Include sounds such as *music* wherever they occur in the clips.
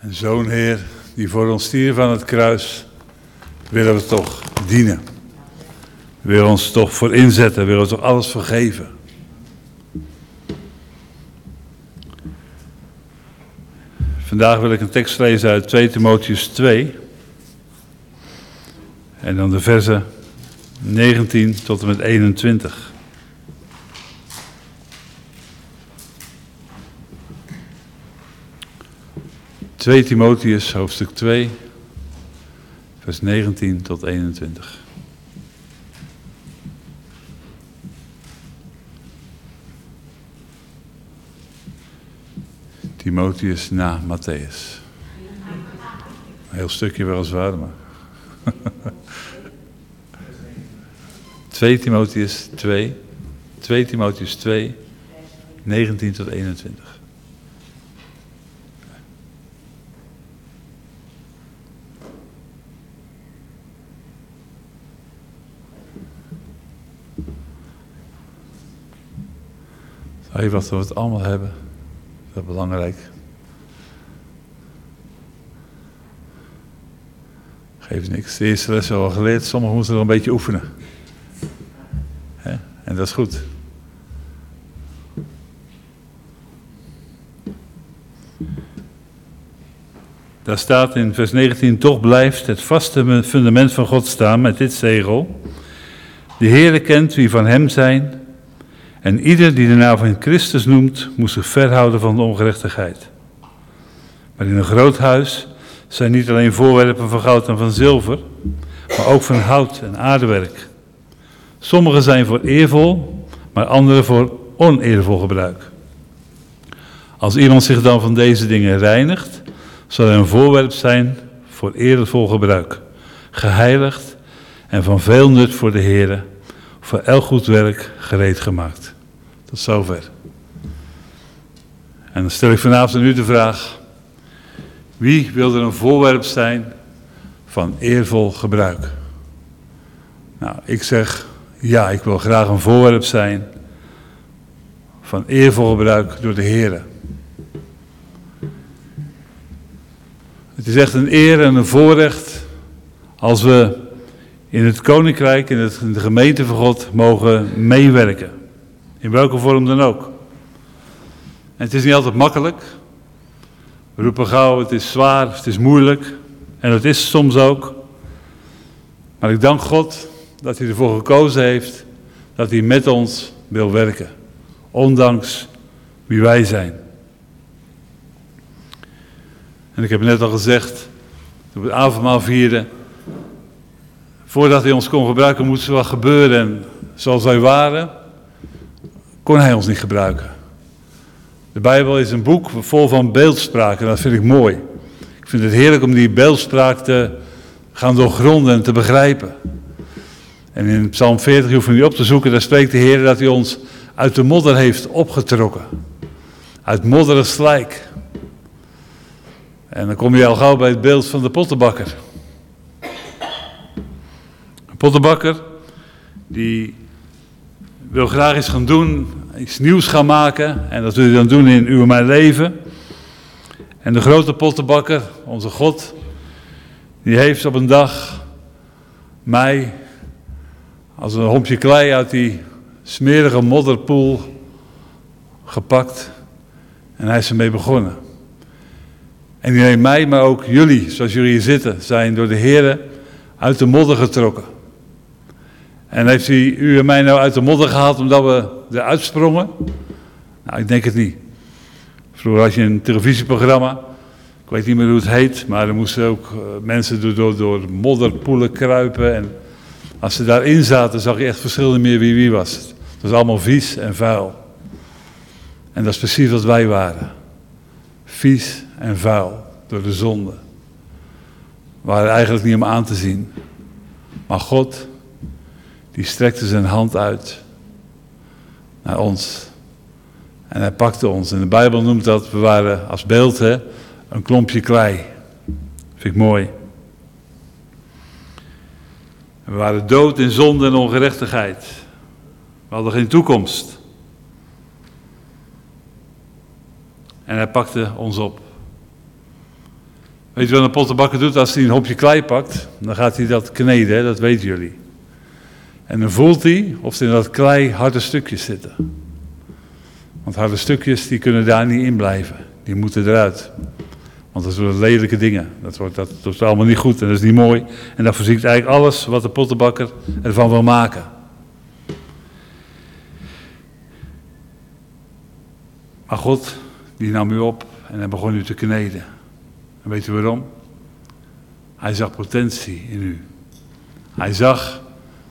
En zo'n Heer die voor ons stierf aan het kruis, willen we toch dienen. We ons toch voor inzetten, willen we toch alles vergeven. Vandaag wil ik een tekst lezen uit 2 Timotheus 2. En dan de versen 19 tot en met 21. Twee Timotheus, hoofdstuk 2, vers 19 tot 21. Timotheus na Matthäus. Een heel stukje weliswaar, maar. *laughs* 2 Timotheus 2, 2 Timotheus 2, 19 tot 21. Even wat we het allemaal hebben, dat is belangrijk. Geeft niks. De eerste les hebben we al geleerd, sommigen moeten nog een beetje oefenen. En dat is goed. Daar staat in vers 19, toch blijft het vaste fundament van God staan met dit zegel. De Heere kent wie van hem zijn en ieder die de naam van Christus noemt, moet zich verhouden van de ongerechtigheid. Maar in een groot huis zijn niet alleen voorwerpen van goud en van zilver, maar ook van hout en aardewerk. Sommige zijn voor eervol, maar andere voor oneervol gebruik. Als iemand zich dan van deze dingen reinigt, zal hij een voorwerp zijn voor eervol gebruik, geheiligd en van veel nut voor de Heer, voor elk goed werk gereed gemaakt. Tot zover. En dan stel ik vanavond aan u de vraag: wie wil er een voorwerp zijn van eervol gebruik? Nou, ik zeg ja, ik wil graag een voorwerp zijn van eervol gebruik door de Heer. Het is echt een eer en een voorrecht als we in het koninkrijk, in, het, in de gemeente van God mogen meewerken. In welke vorm dan ook. En het is niet altijd makkelijk. We roepen gauw, het is zwaar, het is moeilijk. En dat is soms ook. Maar ik dank God dat hij ervoor gekozen heeft dat hij met ons wil werken. Ondanks wie wij zijn. En ik heb net al gezegd, toen we het avondmaal vierden, voordat hij ons kon gebruiken, moest er wat gebeuren. En zoals wij waren, kon hij ons niet gebruiken. De Bijbel is een boek vol van beeldspraak en dat vind ik mooi. Ik vind het heerlijk om die beeldspraak te gaan doorgronden en te begrijpen. En in Psalm 40, je hoeft niet op te zoeken, daar spreekt de Heer dat hij ons uit de modder heeft opgetrokken. Uit modderig slijk. En dan kom je al gauw bij het beeld van de pottenbakker. Een pottenbakker die wil graag iets gaan doen, iets nieuws gaan maken. En dat wil hij dan doen in uw mijn leven. En de grote pottenbakker, onze God, die heeft op een dag mij als een hompje klei uit die smerige modderpoel gepakt. En hij is ermee begonnen. En die heeft mij, maar ook jullie, zoals jullie hier zitten, zijn door de Heer uit de modder getrokken. En heeft u en mij nou uit de modder gehaald omdat we eruit sprongen? Nou, ik denk het niet. Vroeger had je een televisieprogramma, ik weet niet meer hoe het heet, maar er moesten ook eh, mensen door, door, door modderpoelen kruipen. En als ze daarin zaten, zag je echt verschillende meer wie wie was. Het was allemaal vies en vuil. En dat is precies wat wij waren. Vies en vuil door de zonde. We waren eigenlijk niet om aan te zien. Maar God die strekte zijn hand uit naar ons. En hij pakte ons. En de Bijbel noemt dat, we waren als beeld, hè, een klompje klei. Vind ik mooi. We waren dood in zonde en ongerechtigheid. We hadden geen toekomst. En hij pakte ons op. Weet je wat een pottenbakker doet als hij een hopje klei pakt? Dan gaat hij dat kneden, dat weten jullie. En dan voelt hij of er in dat klei harde stukjes zitten. Want harde stukjes die kunnen daar niet in blijven. Die moeten eruit. Want dat worden lelijke dingen. Dat wordt, dat, is allemaal niet goed en dat is niet mooi. En dat verziekt eigenlijk alles wat de pottenbakker ervan wil maken. Maar God, die nam u op en hij begon u te kneden. En weet u waarom? Hij zag potentie in u. Hij zag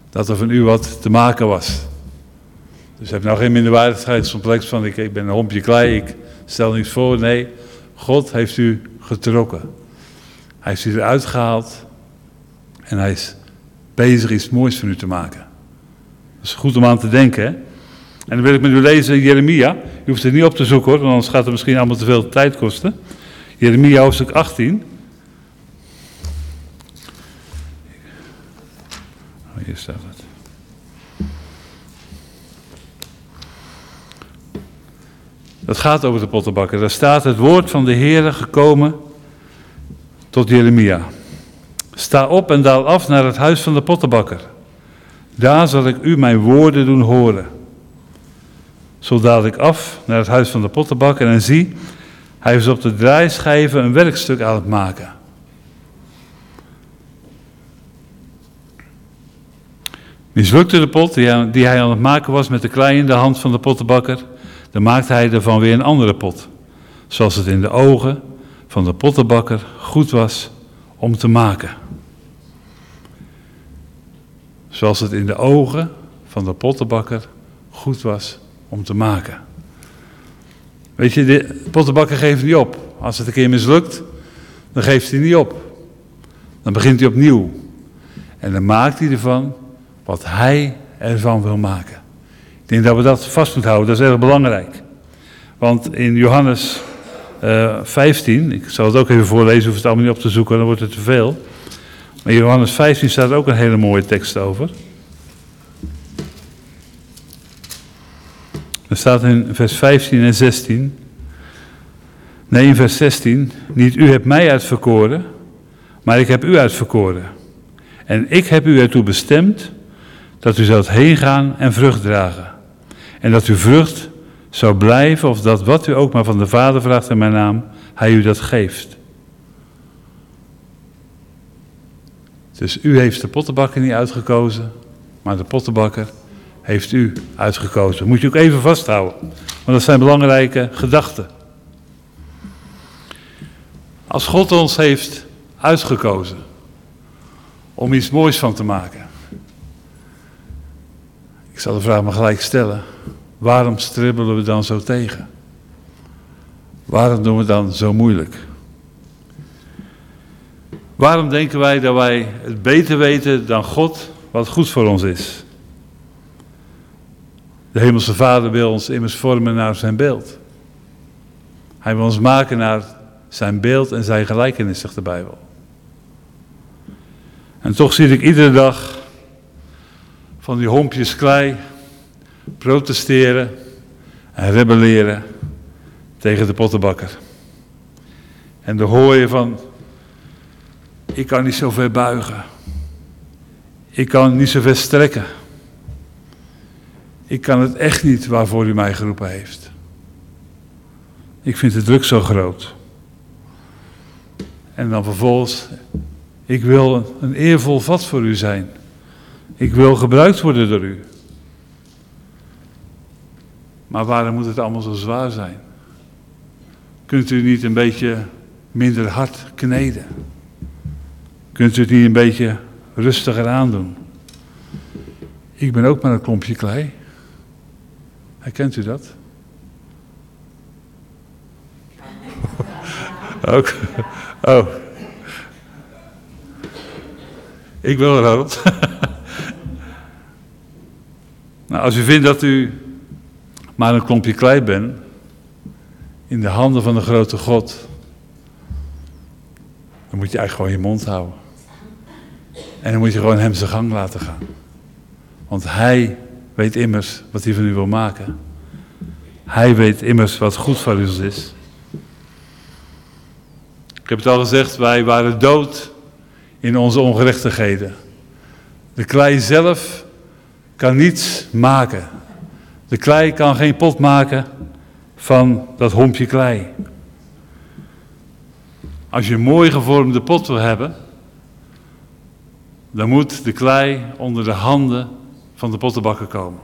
dat er van u wat te maken was. Dus heb nou geen minderwaardigheidscomplex van ik, ik ben een hompje klei, ik stel niets voor. Nee, God heeft u getrokken. Hij heeft u eruit gehaald en hij is bezig iets moois van u te maken. Dat is goed om aan te denken. Hè? En dan wil ik met u lezen Jeremia. Je hoeft het niet op te zoeken hoor, want anders gaat het misschien allemaal te veel tijd kosten. Jeremia hoofdstuk 18. Hier staat het. Dat gaat over de pottenbakker. Daar staat het woord van de Heere gekomen tot Jeremia. Sta op en daal af naar het huis van de pottenbakker. Daar zal ik u mijn woorden doen horen. Zo daal ik af naar het huis van de pottenbakker en zie, hij is op de draaischijven een werkstuk aan het maken. Mislukte de pot die hij aan het maken was met de klei in de hand van de pottenbakker, dan maakte hij ervan weer een andere pot, zoals het in de ogen van de pottenbakker goed was om te maken. Zoals het in de ogen van de pottenbakker goed was om te maken. Weet je, de pottenbakker geeft niet op. Als het een keer mislukt, dan geeft hij niet op. Dan begint hij opnieuw. En dan maakt hij ervan wat hij ervan wil maken. Ik denk dat we dat vast moeten houden, dat is erg belangrijk. Want in Johannes uh, eh, 15, ik zal het ook even voorlezen, hoef het allemaal niet op te zoeken, dan wordt het te veel. Maar in Johannes 15 staat ook een hele mooie tekst over. Er staat in vers 15 en 16. Nee, in vers 16. Niet u hebt mij uitverkoren, maar ik heb u uitverkoren. En ik heb u ertoe bestemd dat u zult heen gaan en vrucht dragen. En dat uw vrucht zou blijven, of dat wat u ook maar van de Vader vraagt in mijn naam, hij u dat geeft. Dus u heeft de pottenbakker niet uitgekozen, maar de pottenbakker heeft u uitgekozen. Moet je ook even vasthouden, want dat zijn belangrijke gedachten. Als God ons heeft uitgekozen om iets moois van te maken. Ik zal de vraag maar gelijk stellen. Waarom stribbelen we dan zo tegen? Waarom doen we dan zo moeilijk? Waarom denken wij dat wij het beter weten dan God wat goed voor ons is? De Hemelse Vader wil ons immers vormen naar zijn beeld. Hij wil ons maken naar zijn beeld en zijn gelijkenis, zegt de Bijbel. En toch zie ik iedere dag van die hompjes klei protesteren en rebelleren tegen de pottenbakker. En dan hoor je van, ik kan niet zo ver buigen. Ik kan niet zo ver strekken. Ik kan het echt niet waarvoor u mij geroepen heeft. Ik vind de druk zo groot. En dan vervolgens, ik wil een eervol vat voor u zijn. Ik wil gebruikt worden door u. Maar waarom moet het allemaal zo zwaar zijn? Kunt u niet een beetje minder hard kneden? Kunt u het niet een beetje rustiger aandoen? Ik ben ook maar een klompje klei. Herkent u dat? *laughs* ook. Oh. Ik wil Ronald. *laughs* nou, als u vindt dat u maar een klompje klei bent, in de handen van de grote God, dan moet je eigenlijk gewoon je mond houden. En dan moet je gewoon hem zijn gang laten gaan. Want hij weet immers wat hij van u wil maken. Hij weet immers wat goed voor u is. Ik heb het al gezegd, wij waren dood in onze ongerechtigheden. De klei zelf kan niets maken. De klei kan geen pot maken van dat hompje klei. Als je een mooi gevormde pot wil hebben, dan moet de klei onder de handen van de pottenbakker komen.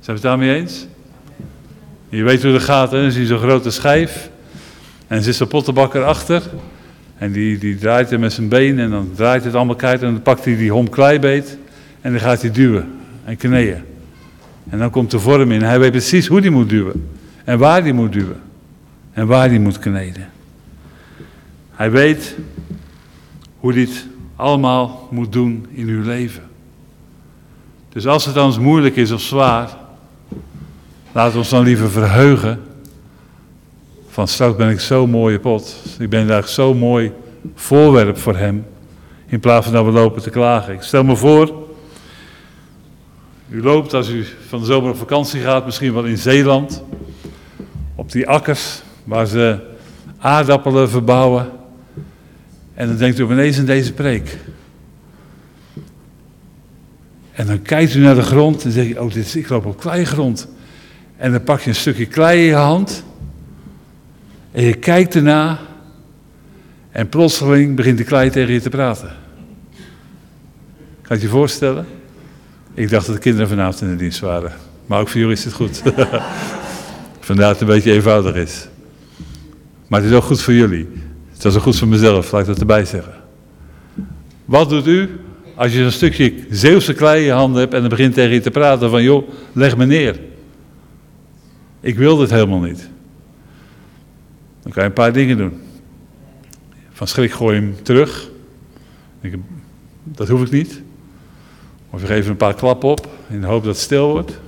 Zijn we het daarmee eens? Je weet hoe dat gaat, hè? dan zie je zo'n grote schijf. En er zit zo'n pottenbakker achter. En die, die draait er met zijn been en dan draait het allemaal keihard. En dan pakt hij die hom kleibeet en dan gaat hij duwen en kneeën. En dan komt de vorm in. Hij weet precies hoe hij moet duwen. En waar hij moet duwen. En waar hij moet kneden. Hij weet hoe het allemaal moet doen in uw leven. Dus als het dan moeilijk is of zwaar, we ons dan liever verheugen. Van straks ben ik zo'n mooie pot. Ik ben daar zo'n mooi voorwerp voor hem. In plaats van dat we lopen te klagen. Ik stel me voor, u loopt als u van de zomer op vakantie gaat, misschien wel in Zeeland. Op die akkers waar ze aardappelen verbouwen. En dan denkt u ineens in deze preek. En dan kijkt u naar de grond en zegt oh, dit is, ik loop op kleigrond. En dan pak je een stukje klei in je hand. En je kijkt erna. En plotseling begint de klei tegen je te praten. Kan je je voorstellen? Ik dacht dat de kinderen vanavond in de dienst waren. Maar ook voor jullie is het goed. *laughs* Vandaar dat het een beetje eenvoudig is. Maar het is ook goed voor jullie. Het is ook goed voor mezelf, laat ik dat erbij zeggen. Wat doet u als je een stukje Zeeuwse klei in je handen hebt en dan begint tegen je te praten van joh, leg me neer. Ik wil dit helemaal niet. Dan kan je een paar dingen doen. Van schrik gooi hem terug. Dat hoef ik niet. Of je geeft een paar klappen op in de hoop dat het stil wordt.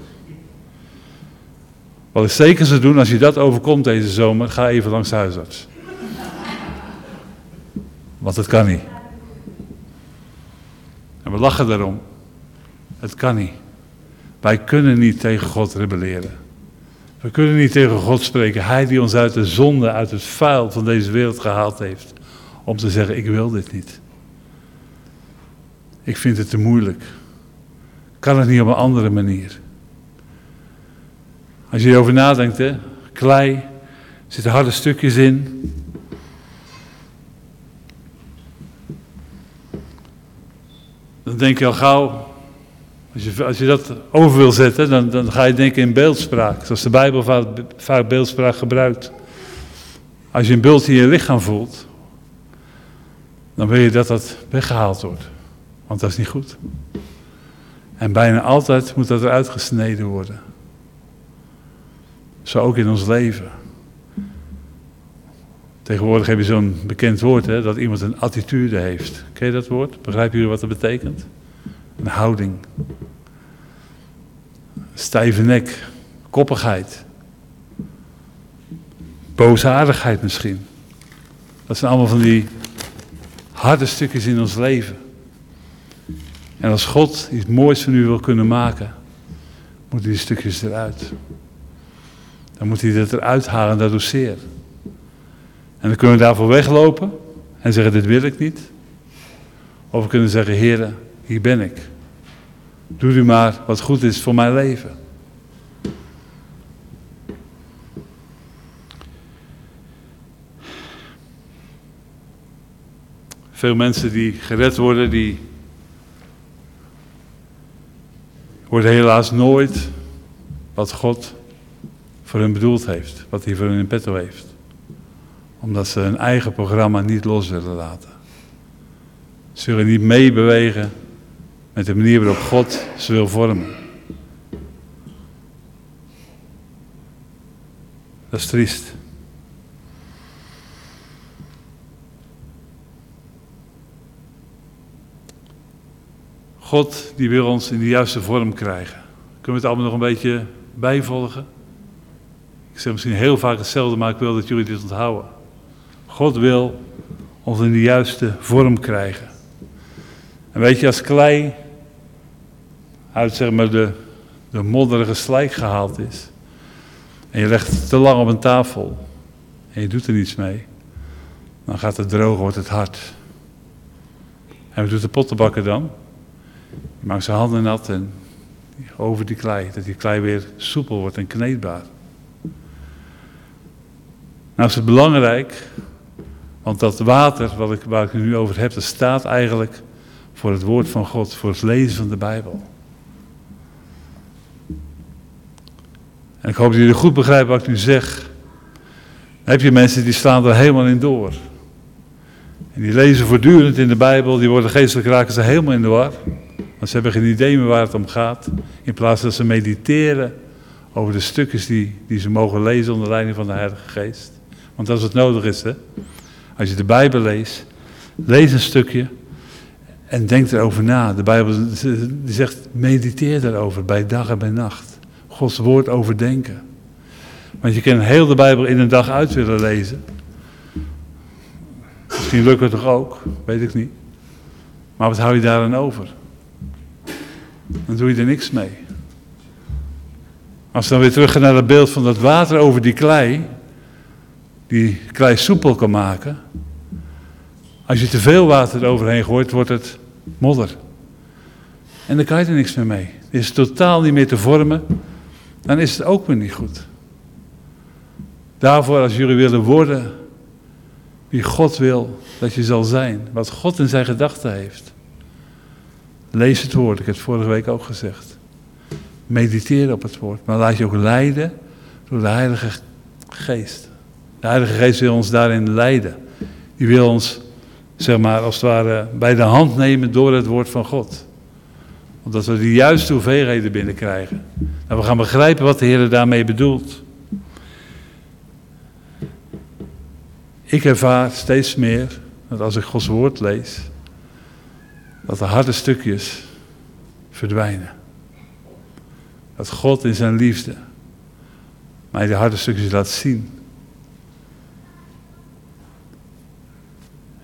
Wat ik zeker zou doen als je dat overkomt deze zomer, ga even langs huisarts. Want het kan niet. En we lachen daarom. Het kan niet. Wij kunnen niet tegen God rebelleren. We kunnen niet tegen God spreken. Hij die ons uit de zonde, uit het vuil van deze wereld gehaald heeft. Om te zeggen, ik wil dit niet. Ik vind het te moeilijk. Kan het niet op een andere manier? Als je erover nadenkt, hè, klei, er zitten harde stukjes in. Dan denk je al gauw, als je, als je dat over wil zetten, dan, dan ga je denken in beeldspraak. Zoals de Bijbel vaak, vaak beeldspraak gebruikt. Als je een bult in je lichaam voelt, dan wil je dat dat weggehaald wordt. Want dat is niet goed. En bijna altijd moet dat eruit gesneden worden. Zo ook in ons leven. Tegenwoordig heb je zo'n bekend woord, hè, dat iemand een attitude heeft. Ken je dat woord? Begrijpen jullie wat dat betekent? Een houding. Stijve nek. Koppigheid. Boosaardigheid misschien. Dat zijn allemaal van die harde stukjes in ons leven. En als God iets moois van u wil kunnen maken, moet hij die stukjes eruit. Dan moet hij dat eruit halen en dat doet zeer. En dan kunnen we daarvoor weglopen en zeggen, dit wil ik niet. Of we kunnen zeggen, heren, hier ben ik. Doe u maar wat goed is voor mijn leven. Veel mensen die gered worden, die worden helaas nooit wat God voor hen bedoeld heeft, wat hij voor hen in petto heeft. Omdat ze hun eigen programma niet los willen laten. Ze willen niet meebewegen met de manier waarop God ze wil vormen. Dat is triest. God die wil ons in de juiste vorm krijgen. Kunnen we het allemaal nog een beetje bijvolgen? Ik zeg misschien heel vaak hetzelfde, maar ik wil dat jullie dit onthouden. God wil ons in de juiste vorm krijgen. En weet je, als klei uit zeg maar de, de modderige slijk gehaald is, en je legt het te lang op een tafel, en je doet er niets mee, Dan gaat het droog, wordt het hard. En wat doet de pottenbakker dan? Hij maakt zijn handen nat en over die klei, dat die klei weer soepel wordt en kneedbaar. Nou is het belangrijk, want dat water wat ik, waar ik het nu over heb, dat staat eigenlijk voor het woord van God, voor het lezen van de Bijbel. En ik hoop dat jullie goed begrijpen wat ik nu zeg. Dan heb je mensen die slaan er helemaal in door. En die lezen voortdurend in de Bijbel, die worden geestelijk raken ze helemaal in de war. Ze hebben geen idee meer waar het om gaat. In plaats dat ze mediteren over de stukjes die, die ze mogen lezen onder leiding van de Heilige Geest. Want als het nodig is, hè. Als je de Bijbel leest, lees een stukje en denk erover na. De Bijbel die zegt, mediteer erover bij dag en bij nacht. Gods woord overdenken. Want je kan heel de Bijbel in een dag uit willen lezen. Misschien lukt het toch ook, weet ik niet. Maar wat hou je daar dan over? Dan doe je er niks mee. Als we dan weer terug gaan naar het beeld van dat water over die klei, die klei soepel kan maken. Als je te veel water eroverheen gooit, wordt het modder. En dan kan je er niks meer mee. Het is totaal niet meer te vormen. Dan is het ook weer niet goed. Daarvoor, als jullie willen worden wie God wil dat je zal zijn. Wat God in zijn gedachten heeft. Lees het woord, ik heb het vorige week ook gezegd. Mediteer op het woord, maar laat je ook leiden door de Heilige Geest. De Heilige Geest wil ons daarin leiden. Die wil ons, zeg maar, als het ware bij de hand nemen door het woord van God. Omdat we de juiste hoeveelheden binnenkrijgen. En we gaan begrijpen wat de Heer daarmee bedoelt. Ik ervaar steeds meer dat als ik Gods woord lees, dat de harde stukjes verdwijnen. Dat God in zijn liefde mij de harde stukjes laat zien.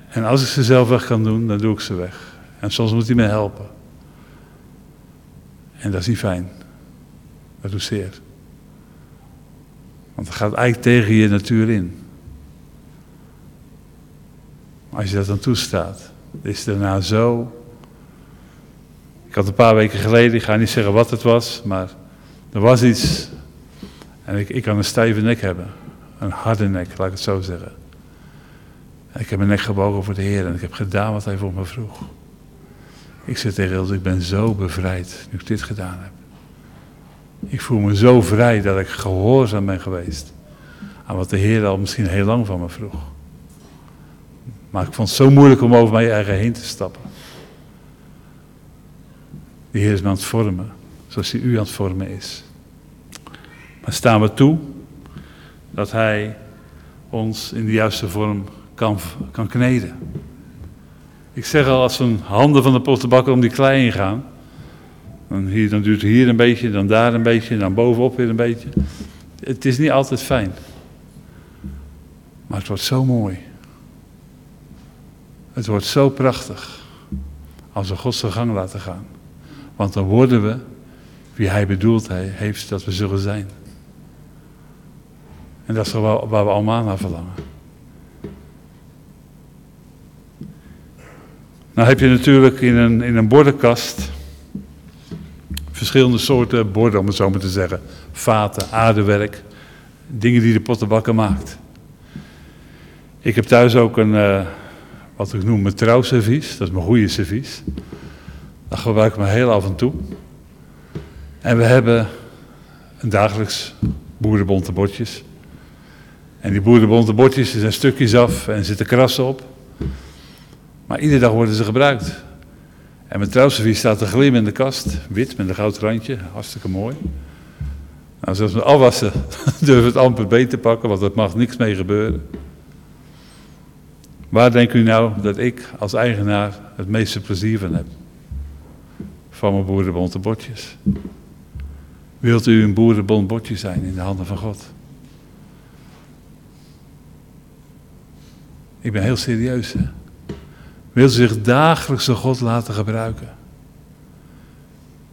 En als ik ze zelf weg kan doen, dan doe ik ze weg. En soms moet hij me helpen. En dat is niet fijn. Dat doet zeer. Want het gaat eigenlijk tegen je natuur in. Als je dat dan toestaat, is het daarna zo. Ik had een paar weken geleden, ik ga niet zeggen wat het was, maar er was iets. En ik, ik kan een stijve nek hebben. Een harde nek, laat ik het zo zeggen. ik heb mijn nek gebogen voor de Heer en ik heb gedaan wat hij voor me vroeg. Ik zeg tegen Ilse, ik ben zo bevrijd nu ik dit gedaan heb. Ik voel me zo vrij dat ik gehoorzaam ben geweest aan wat de Heer al misschien heel lang van me vroeg. Maar ik vond het zo moeilijk om over mijn eigen heen te stappen. De Heer is me aan het vormen, zoals hij u aan het vormen is. Maar staan we toe dat Hij ons in de juiste vorm kan, kan kneden. Ik zeg al, als een handen van de pottenbakker om die klei heen gaan, dan, hier, dan duurt hier een beetje, dan daar een beetje, dan bovenop weer een beetje. Het is niet altijd fijn. Maar het wordt zo mooi. Het wordt zo prachtig als we God zijn gang laten gaan. Want dan worden we wie Hij bedoeld heeft dat we zullen zijn. En dat is waar we allemaal naar verlangen. Nou heb je natuurlijk in een, in een bordenkast verschillende soorten borden, om het zo maar te zeggen. Vaten, aardewerk, dingen die de pottenbakker maakt. Ik heb thuis ook een, uh, wat ik noem mijn trouwservies. Dat is mijn goede servies. Dat gebruik ik me heel af en toe. En we hebben een dagelijks boerenbonte bordjes. En die boerenbonte bordjes zijn stukjes af en zitten krassen op. Maar iedere dag worden ze gebruikt. En mijn trouwservies staat te glimmen in de kast. Wit met een goud randje. Hartstikke mooi. Nou, zoals we afwassen *laughs* durven we het amper beter pakken, want er mag niks mee gebeuren. Waar denkt u nou dat ik als eigenaar het meeste plezier van heb? Van mijn boerenbonte bordjes. Wilt u een boerenbond bordje zijn in de handen van God? Ik ben heel serieus. Hè? Wilt u zich dagelijks door God laten gebruiken?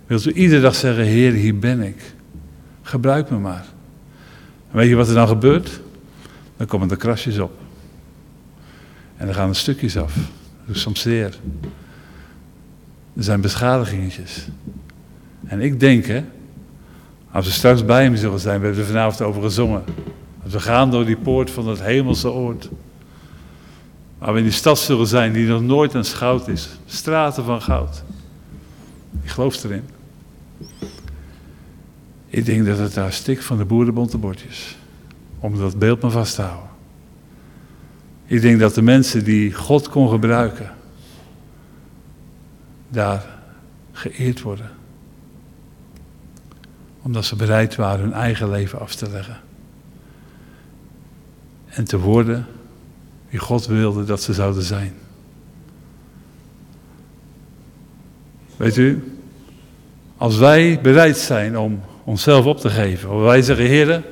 Wilt u iedere dag zeggen, Heer, hier ben ik. Gebruik me maar. En weet je wat er dan gebeurt? Dan komen er krasjes op. En er gaan er stukjes af. Dus soms zeer. Er zijn beschadigingetjes. En ik denk, hè, als we straks bij hem zullen zijn, we hebben er vanavond over gezongen. Als we gaan door die poort van het hemelse oord. Waar we in die stad zullen zijn die nog nooit een schout is. Straten van goud. Ik geloof erin. Ik denk dat het daar stikt van de boerenbonte bordjes. Om dat beeld maar vast te houden. Ik denk dat de mensen die God kon gebruiken, daar geëerd worden. Omdat ze bereid waren hun eigen leven af te leggen. En te worden wie God wilde dat ze zouden zijn. Weet u, als wij bereid zijn om onszelf op te geven, als wij zeggen, heren,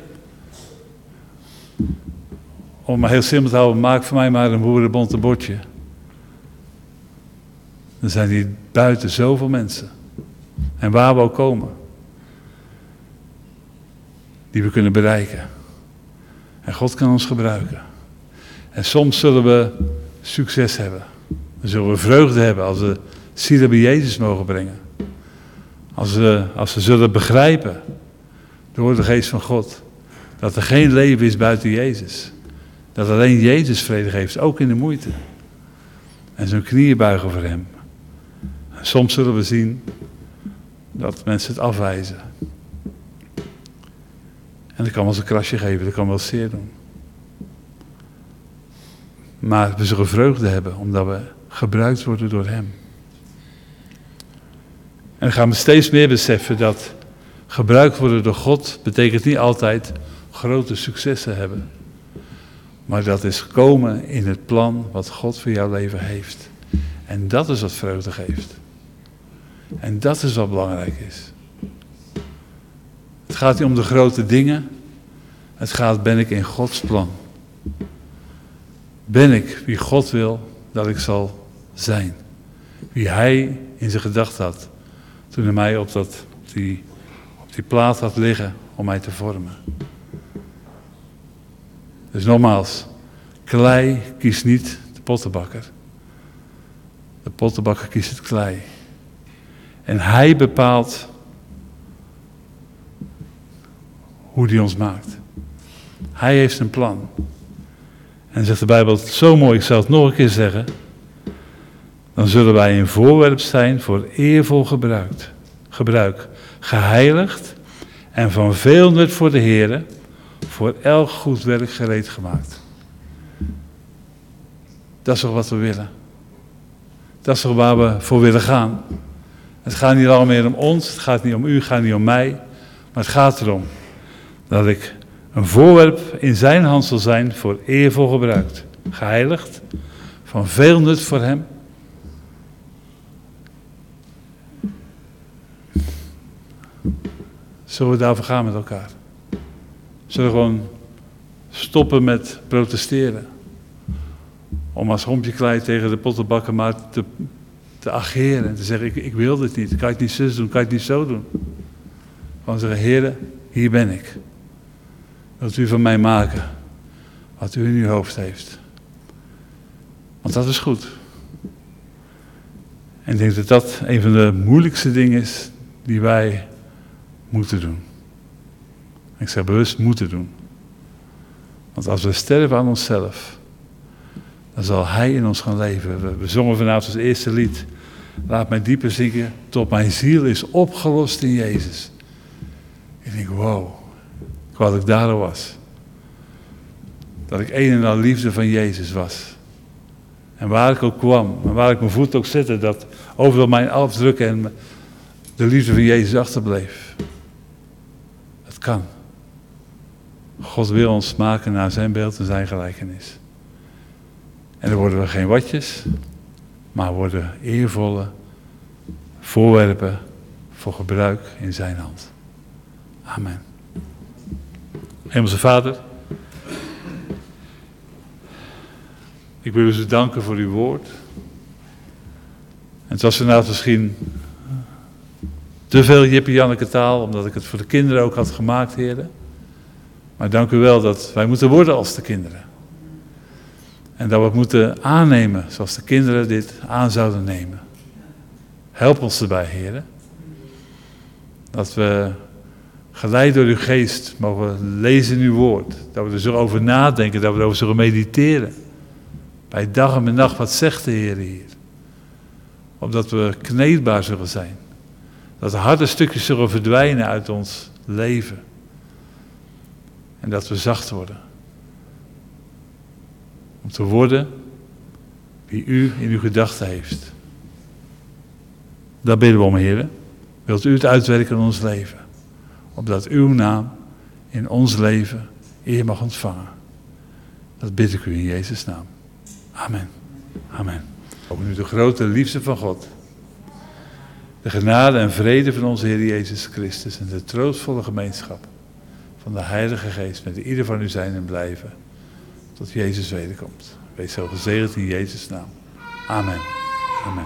om maar heel simpel te houden, maak voor mij maar een boerenbonte bordje. Dan zijn hier buiten zoveel mensen. En waar we ook komen. Die we kunnen bereiken. En God kan ons gebruiken. En soms zullen we succes hebben. Dan zullen we vreugde hebben als we zielen bij Jezus mogen brengen. Als we, als we zullen begrijpen door de geest van God dat er geen leven is buiten Jezus. Dat alleen Jezus vrede geeft, ook in de moeite. En zo'n knieën buigen voor hem. Soms zullen we zien dat mensen het afwijzen. En dat kan wel eens een krasje geven, dat kan wel zeer doen. Maar we zullen vreugde hebben, omdat we gebruikt worden door Hem. En dan gaan we steeds meer beseffen dat gebruikt worden door God betekent niet altijd grote successen hebben. Maar dat is komen in het plan wat God voor jouw leven heeft. En dat is wat vreugde geeft. En dat is wat belangrijk is. Het gaat niet om de grote dingen. Het gaat, ben ik in Gods plan? Ben ik wie God wil dat ik zal zijn? Wie Hij in zijn gedachten had toen hij mij op, dat, die, op die plaat had liggen om mij te vormen. Dus nogmaals, klei kiest niet de pottenbakker. De pottenbakker kiest het klei. En hij bepaalt hoe hij ons maakt. Hij heeft een plan. En zegt de Bijbel zo mooi, ik zal het nog een keer zeggen. Dan zullen wij een voorwerp zijn voor eervol gebruik, gebruik geheiligd en van veel nut voor de Heer, voor elk goed werk gereed gemaakt. Dat is toch wat we willen. Dat is toch waar we voor willen gaan. Het gaat niet allemaal meer om ons, het gaat niet om u, het gaat niet om mij. Maar het gaat erom dat ik een voorwerp in zijn hand zal zijn voor eervol gebruikt. Geheiligd, van veel nut voor hem. Zullen we daarvoor gaan met elkaar? Zullen we gewoon stoppen met protesteren? Om als hompje klei tegen de pottenbakker maar te, te ageren en te zeggen, ik, ik wil dit niet. Kan je het niet zus doen, kan je het niet zo doen? Gewoon zeggen, heren, hier ben ik. Wilt u van mij maken wat u in uw hoofd heeft? Want dat is goed. En ik denk dat dat een van de moeilijkste dingen is die wij moeten doen. Ik zeg bewust moeten doen. Want als we sterven aan onszelf, dan zal Hij in ons gaan leven. We, zongen vanavond als eerste lied. Laat mij dieper zinken tot mijn ziel is opgelost in Jezus. Ik denk, wow, wat ik daar was. Dat ik een en al liefde van Jezus was. En waar ik ook kwam, en waar ik mijn voet ook zette, dat overal mijn afdrukken en de liefde van Jezus achterbleef. Dat kan. God wil ons maken naar zijn beeld en zijn gelijkenis. En dan worden we geen watjes, maar worden eervolle voorwerpen voor gebruik in zijn hand. Amen. Hemelse Vader, ik wil u danken voor uw woord. En het was inderdaad misschien te veel Jippie Janneke taal, omdat ik het voor de kinderen ook had gemaakt, heren. Maar dank u wel dat wij moeten worden als de kinderen. En dat we het moeten aannemen zoals de kinderen dit aan zouden nemen. Help ons erbij, heren. Dat we geleid door uw geest mogen lezen uw woord. Dat we er zo over nadenken, dat we erover zullen mediteren. Bij dag en nacht, wat zegt de Heer hier? Opdat we kneedbaar zullen zijn. Dat de harde stukjes zullen verdwijnen uit ons leven. En dat we zacht worden. Om te worden wie u in uw gedachten heeft. Daar bidden we om, heren. Wilt u het uitwerken in ons leven? Opdat uw naam in ons leven eer mag ontvangen. Dat bid ik u in Jezus' naam. Amen. Amen. Ook nu de grote liefde van God. De genade en vrede van onze Heer Jezus Christus en de troostvolle gemeenschap van de Heilige Geest met ieder van u zijn en blijven. Tot Jezus wederkomt. Wees zo gezegend in Jezus' naam. Amen. Amen.